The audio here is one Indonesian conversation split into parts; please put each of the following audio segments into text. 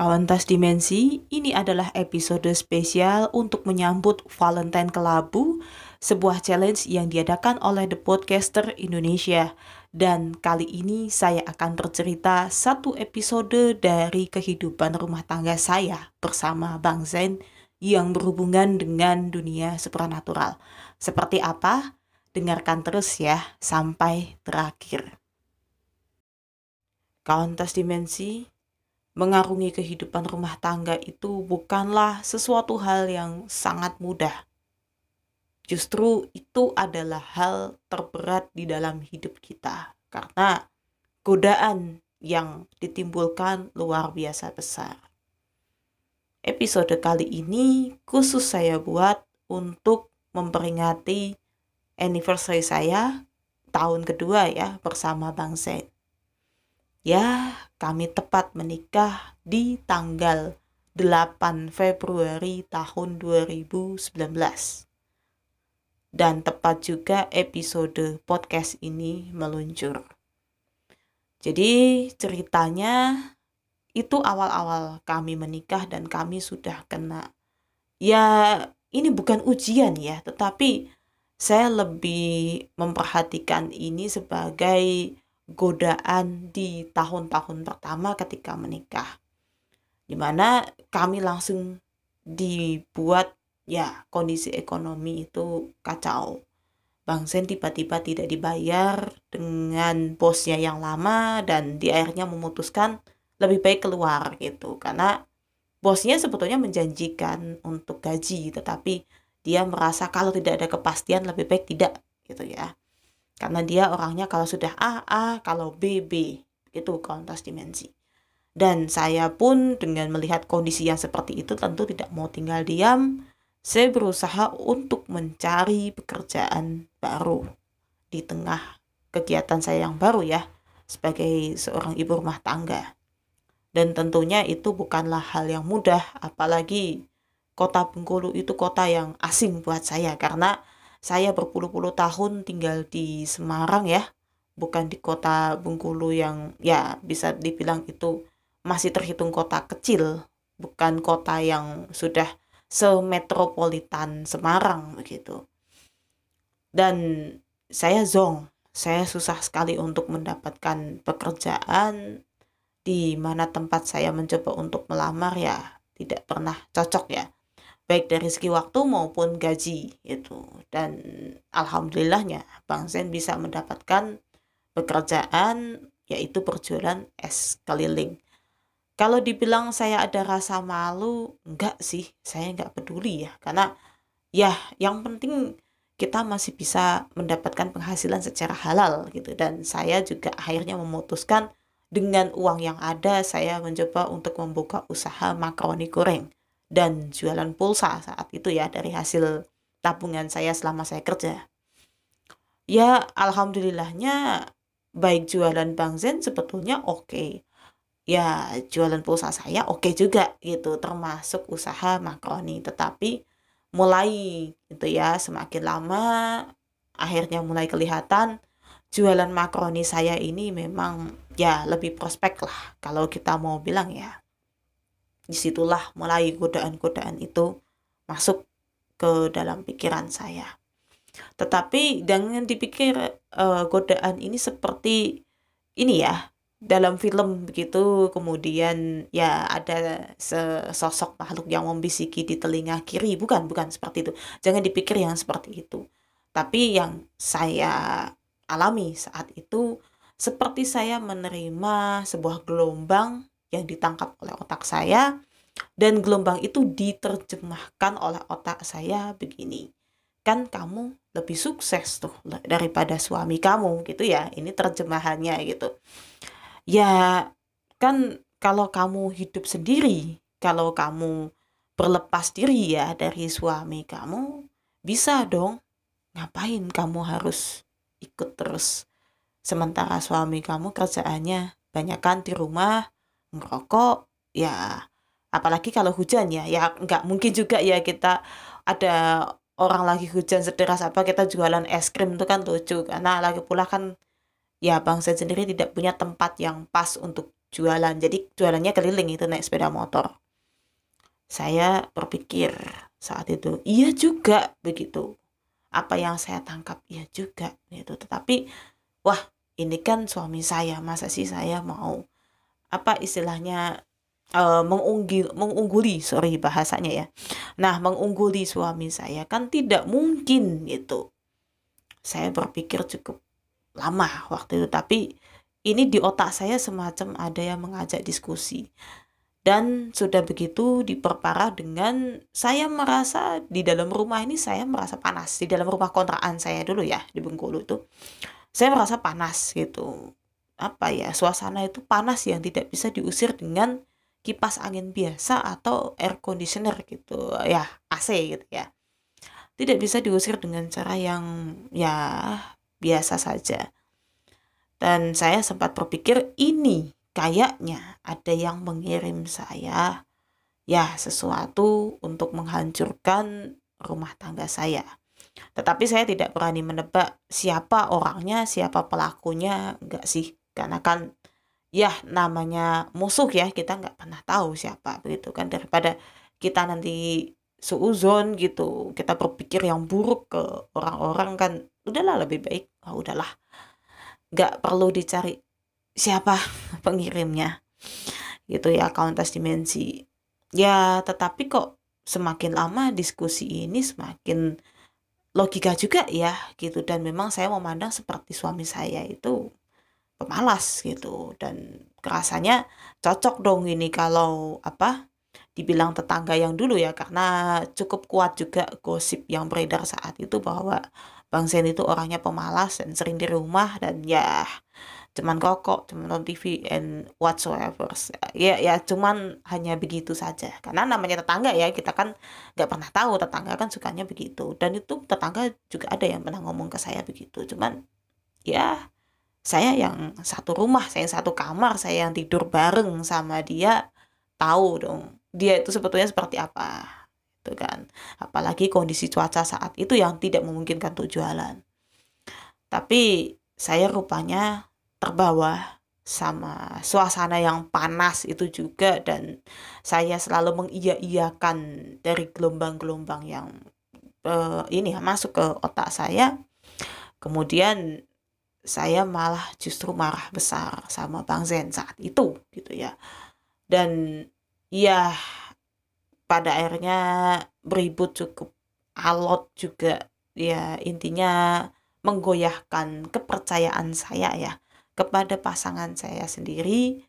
Kawan Tas Dimensi, ini adalah episode spesial untuk menyambut Valentine Kelabu, sebuah challenge yang diadakan oleh The Podcaster Indonesia. Dan kali ini saya akan bercerita satu episode dari kehidupan rumah tangga saya bersama Bang Zen yang berhubungan dengan dunia supranatural. Seperti apa? Dengarkan terus ya sampai terakhir. Kawan Tas Dimensi, mengarungi kehidupan rumah tangga itu bukanlah sesuatu hal yang sangat mudah. Justru itu adalah hal terberat di dalam hidup kita karena godaan yang ditimbulkan luar biasa besar. Episode kali ini khusus saya buat untuk memperingati anniversary saya tahun kedua ya bersama Bang Zain. Ya, kami tepat menikah di tanggal 8 Februari tahun 2019. Dan tepat juga episode podcast ini meluncur. Jadi ceritanya itu awal-awal kami menikah dan kami sudah kena ya ini bukan ujian ya, tetapi saya lebih memperhatikan ini sebagai godaan di tahun-tahun pertama ketika menikah. Di mana kami langsung dibuat ya kondisi ekonomi itu kacau. Bang Sen tiba-tiba tidak dibayar dengan bosnya yang lama dan di akhirnya memutuskan lebih baik keluar gitu karena bosnya sebetulnya menjanjikan untuk gaji tetapi dia merasa kalau tidak ada kepastian lebih baik tidak gitu ya karena dia orangnya kalau sudah A, A, kalau B, B. Itu kontas dimensi. Dan saya pun dengan melihat kondisi yang seperti itu tentu tidak mau tinggal diam. Saya berusaha untuk mencari pekerjaan baru di tengah kegiatan saya yang baru ya sebagai seorang ibu rumah tangga. Dan tentunya itu bukanlah hal yang mudah apalagi kota Bengkulu itu kota yang asing buat saya karena saya berpuluh-puluh tahun tinggal di Semarang ya, bukan di kota Bengkulu yang ya bisa dibilang itu masih terhitung kota kecil, bukan kota yang sudah semetropolitan Semarang begitu. Dan saya zong, saya susah sekali untuk mendapatkan pekerjaan di mana tempat saya mencoba untuk melamar ya tidak pernah cocok ya baik dari segi waktu maupun gaji itu dan alhamdulillahnya Bang Zen bisa mendapatkan pekerjaan yaitu berjualan es keliling. Kalau dibilang saya ada rasa malu enggak sih. Saya enggak peduli ya. Karena ya yang penting kita masih bisa mendapatkan penghasilan secara halal gitu. Dan saya juga akhirnya memutuskan dengan uang yang ada saya mencoba untuk membuka usaha makaroni goreng dan jualan pulsa saat itu ya dari hasil tabungan saya selama saya kerja. Ya alhamdulillahnya baik jualan Bang Zen sebetulnya oke. Okay. Ya jualan pulsa saya oke okay juga gitu termasuk usaha makroni tetapi mulai gitu ya semakin lama akhirnya mulai kelihatan jualan makroni saya ini memang ya lebih prospek lah kalau kita mau bilang ya di situlah mulai godaan-godaan itu masuk ke dalam pikiran saya. Tetapi jangan dipikir uh, godaan ini seperti ini ya dalam film begitu kemudian ya ada sesosok makhluk yang membisiki di telinga kiri. Bukan bukan seperti itu. Jangan dipikir yang seperti itu. Tapi yang saya alami saat itu seperti saya menerima sebuah gelombang yang ditangkap oleh otak saya dan gelombang itu diterjemahkan oleh otak saya begini kan kamu lebih sukses tuh daripada suami kamu gitu ya ini terjemahannya gitu. Ya kan kalau kamu hidup sendiri kalau kamu berlepas diri ya dari suami kamu bisa dong ngapain kamu harus ikut terus? Sementara suami kamu kerjaannya banyak kan di rumah ngerokok ya apalagi kalau hujan ya. Ya nggak mungkin juga ya kita ada orang lagi hujan sederas apa kita jualan es krim itu kan lucu. Karena lagi pula kan ya bangsa sendiri tidak punya tempat yang pas untuk jualan. Jadi jualannya keliling itu naik sepeda motor. Saya berpikir saat itu iya juga begitu. Apa yang saya tangkap iya juga gitu tetapi wah ini kan suami saya masa sih saya mau apa istilahnya uh, mengunggil mengungguli sorry bahasanya ya. Nah mengungguli suami saya kan tidak mungkin gitu. Saya berpikir cukup lama waktu itu tapi ini di otak saya semacam ada yang mengajak diskusi. Dan sudah begitu diperparah dengan saya merasa di dalam rumah ini saya merasa panas. Di dalam rumah kontrakan saya dulu ya di Bengkulu itu saya merasa panas gitu apa ya suasana itu panas yang tidak bisa diusir dengan kipas angin biasa atau air conditioner gitu ya AC gitu ya tidak bisa diusir dengan cara yang ya biasa saja dan saya sempat berpikir ini kayaknya ada yang mengirim saya ya sesuatu untuk menghancurkan rumah tangga saya. Tetapi saya tidak berani menebak siapa orangnya, siapa pelakunya, enggak sih. Karena kan ya namanya musuh ya, kita nggak pernah tahu siapa begitu kan. Daripada kita nanti suuzon gitu, kita berpikir yang buruk ke orang-orang kan udahlah lebih baik, oh, udahlah. Nggak perlu dicari siapa pengirimnya gitu ya kauntas dimensi. Ya tetapi kok semakin lama diskusi ini semakin logika juga ya gitu. Dan memang saya memandang seperti suami saya itu pemalas gitu dan kerasanya cocok dong ini kalau apa dibilang tetangga yang dulu ya karena cukup kuat juga gosip yang beredar saat itu bahwa Bang Zen itu orangnya pemalas dan sering di rumah dan ya cuman rokok, cuman nonton TV and whatsoever. Ya ya cuman hanya begitu saja. Karena namanya tetangga ya, kita kan nggak pernah tahu tetangga kan sukanya begitu. Dan itu tetangga juga ada yang pernah ngomong ke saya begitu. Cuman ya saya yang satu rumah, saya yang satu kamar, saya yang tidur bareng sama dia tahu dong dia itu sebetulnya seperti apa itu kan. Apalagi kondisi cuaca saat itu yang tidak memungkinkan untuk jualan tapi saya rupanya terbawa sama suasana yang panas itu juga dan saya selalu mengiya-iyakan dari gelombang-gelombang yang uh, ini masuk ke otak saya. Kemudian saya malah justru marah besar sama Bang Zen saat itu gitu ya. Dan ya pada akhirnya beribut cukup alot juga. Ya intinya menggoyahkan kepercayaan saya ya kepada pasangan saya sendiri.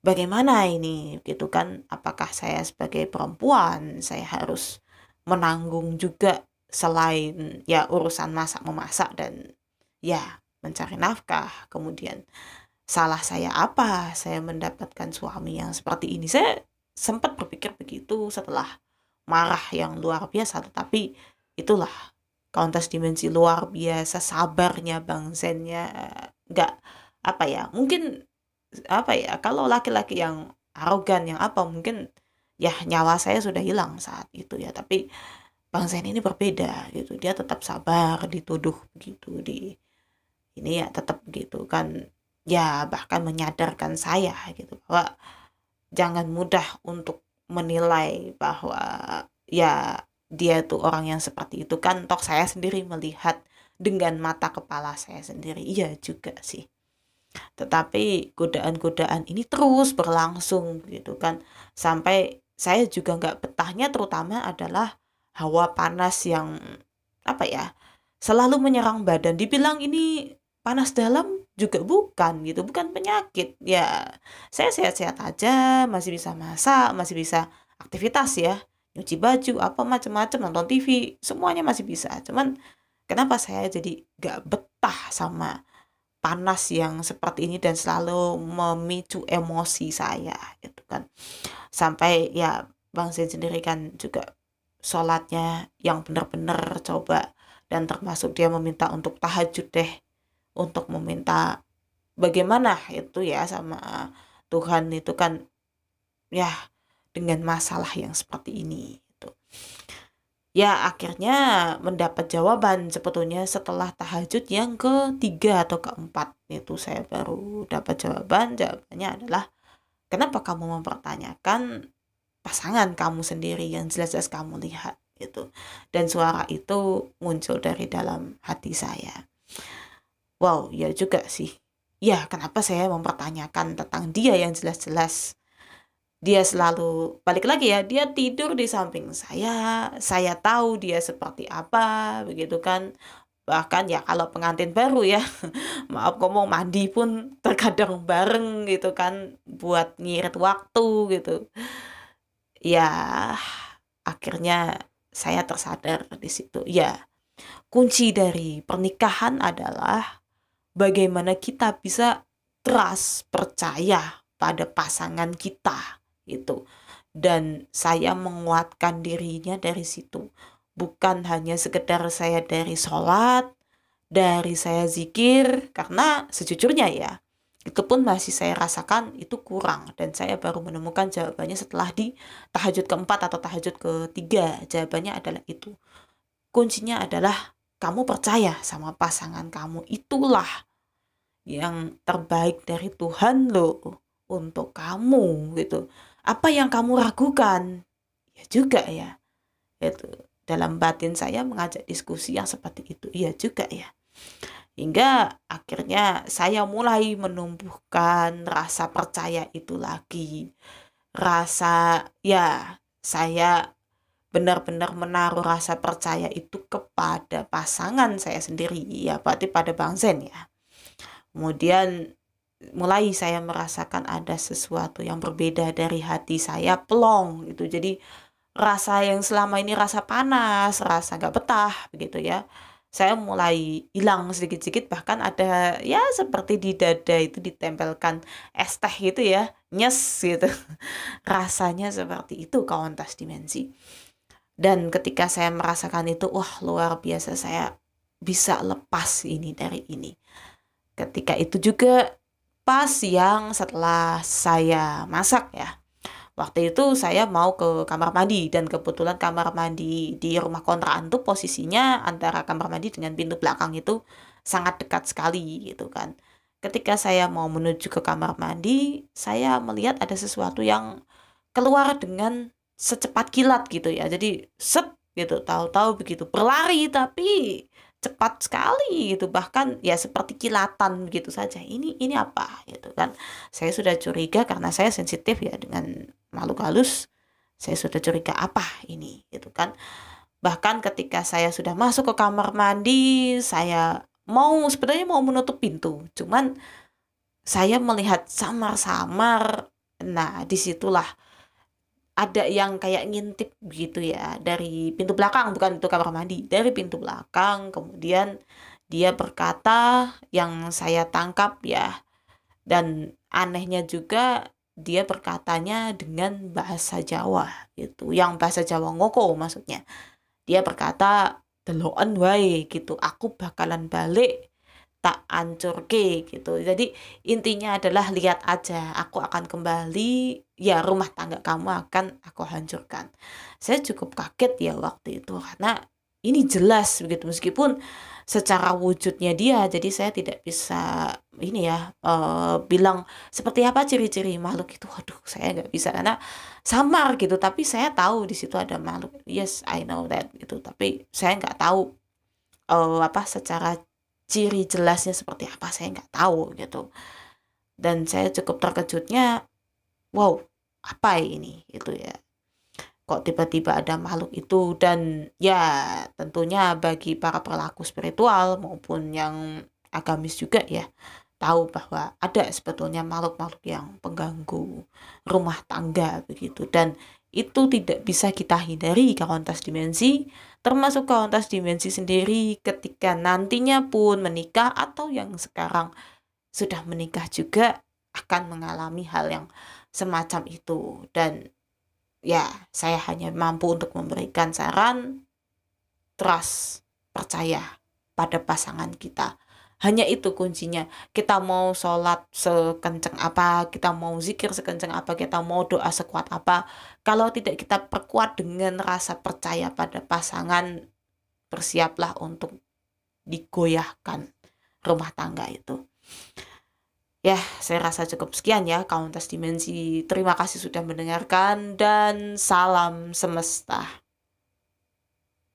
Bagaimana ini gitu kan? Apakah saya sebagai perempuan saya harus menanggung juga selain ya urusan masak memasak dan ya mencari nafkah kemudian salah saya apa saya mendapatkan suami yang seperti ini. Saya sempat berpikir begitu setelah marah yang luar biasa tetapi itulah kontes dimensi luar biasa sabarnya Bang Zennya nggak apa ya mungkin apa ya kalau laki-laki yang arogan yang apa mungkin ya nyawa saya sudah hilang saat itu ya tapi Bang Zen ini berbeda gitu. Dia tetap sabar dituduh begitu di ini ya tetap gitu kan ya bahkan menyadarkan saya gitu bahwa jangan mudah untuk menilai bahwa ya dia tuh orang yang seperti itu. Kan toh saya sendiri melihat dengan mata kepala saya sendiri iya juga sih. Tetapi godaan-godaan ini terus berlangsung gitu kan. Sampai saya juga nggak betahnya terutama adalah hawa panas yang apa ya selalu menyerang badan. Dibilang ini panas dalam juga bukan gitu bukan penyakit. Ya saya sehat-sehat aja masih bisa masak masih bisa aktivitas ya. Nyuci baju apa macam-macam nonton TV semuanya masih bisa. Cuman kenapa saya jadi gak betah sama panas yang seperti ini dan selalu memicu emosi saya gitu kan. Sampai ya Bang Zain sendiri kan juga sholatnya yang benar-benar coba dan termasuk dia meminta untuk tahajud deh untuk meminta bagaimana itu ya sama Tuhan itu kan ya dengan masalah yang seperti ini itu ya akhirnya mendapat jawaban sebetulnya setelah tahajud yang ketiga atau keempat itu saya baru dapat jawaban. Jawabannya adalah kenapa kamu mempertanyakan pasangan kamu sendiri yang jelas-jelas kamu lihat? Gitu. Dan suara itu muncul dari dalam hati saya wow ya juga sih. Ya kenapa saya mempertanyakan tentang dia yang jelas-jelas? Dia selalu balik lagi ya dia tidur di samping saya saya tahu dia seperti apa begitu kan. Bahkan ya kalau pengantin baru ya maaf ngomong mandi pun terkadang bareng gitu kan buat ngirit waktu gitu. Ya akhirnya saya tersadar di situ. Ya kunci dari pernikahan adalah bagaimana kita bisa trust percaya pada pasangan kita itu dan saya menguatkan dirinya dari situ. Bukan hanya sekedar saya dari sholat dari saya zikir karena sejujurnya ya itu pun masih saya rasakan itu kurang. Dan saya baru menemukan jawabannya setelah di tahajud keempat atau tahajud ketiga. Jawabannya adalah itu. Kuncinya adalah kamu percaya sama pasangan kamu. Itulah yang terbaik dari Tuhan loh untuk kamu gitu. Apa yang kamu ragukan? Ya juga ya. Itu dalam batin saya mengajak diskusi yang seperti itu. Iya juga ya. Hingga akhirnya saya mulai menumbuhkan rasa percaya itu lagi. Rasa ya saya benar-benar menaruh rasa percaya itu kepada pasangan saya sendiri. Ya berarti pada Bang Zen ya. Kemudian mulai saya merasakan ada sesuatu yang berbeda dari hati saya plong itu jadi rasa yang selama ini rasa panas rasa gak betah begitu ya. Saya mulai hilang sedikit-sedikit bahkan ada ya seperti di dada itu ditempelkan es teh gitu ya nyes gitu. Rasanya seperti itu kawan tas dimensi dan ketika saya merasakan itu wah luar biasa saya bisa lepas ini dari ini ketika itu juga pas yang setelah saya masak ya Waktu itu saya mau ke kamar mandi dan kebetulan kamar mandi di rumah kontrakan tuh posisinya antara kamar mandi dengan pintu belakang itu sangat dekat sekali gitu kan. Ketika saya mau menuju ke kamar mandi, saya melihat ada sesuatu yang keluar dengan secepat kilat gitu ya. Jadi set gitu, tahu-tahu begitu. Berlari tapi cepat sekali gitu. Bahkan ya seperti kilatan gitu saja. Ini ini apa gitu kan. Saya sudah curiga karena saya sensitif ya dengan makhluk halus. Saya sudah curiga apa ini gitu kan. Bahkan ketika saya sudah masuk ke kamar mandi saya mau sebenarnya mau menutup pintu. Cuman saya melihat samar-samar. Nah di situlah ada yang kayak ngintip gitu ya dari pintu belakang bukan itu kamar mandi dari pintu belakang kemudian dia berkata yang saya tangkap ya. Dan anehnya juga dia berkatanya dengan bahasa Jawa gitu yang bahasa Jawa ngoko maksudnya. Dia berkata deloan wae gitu aku bakalan balik tak ancur ke gitu. Jadi intinya adalah lihat aja aku akan kembali ya rumah tangga kamu akan aku hancurkan. Saya cukup kaget ya waktu itu karena ini jelas begitu meskipun secara wujudnya dia jadi saya tidak bisa ini ya uh, bilang seperti apa ciri-ciri makhluk itu. Waduh saya nggak bisa karena samar gitu tapi saya tahu di situ ada makhluk. Yes I know that gitu tapi saya nggak tahu uh, apa secara ciri jelasnya seperti apa saya nggak tahu gitu. Dan saya cukup terkejutnya wow apa ini? Itu ya. Kok tiba-tiba ada makhluk itu? Dan ya tentunya bagi para pelaku spiritual maupun yang agamis juga ya tahu bahwa ada sebetulnya makhluk-makhluk yang pengganggu rumah tangga begitu. Dan itu tidak bisa kita hindari kawantas dimensi termasuk kauntas dimensi sendiri ketika nantinya pun menikah atau yang sekarang sudah menikah juga akan mengalami hal yang semacam itu. Dan ya saya hanya mampu untuk memberikan saran trust percaya pada pasangan kita hanya itu kuncinya kita mau sholat sekenceng apa kita mau zikir sekenceng apa kita mau doa sekuat apa kalau tidak kita perkuat dengan rasa percaya pada pasangan bersiaplah untuk digoyahkan rumah tangga itu Ya, saya rasa cukup sekian ya Countess Dimensi. Terima kasih sudah mendengarkan dan salam semesta.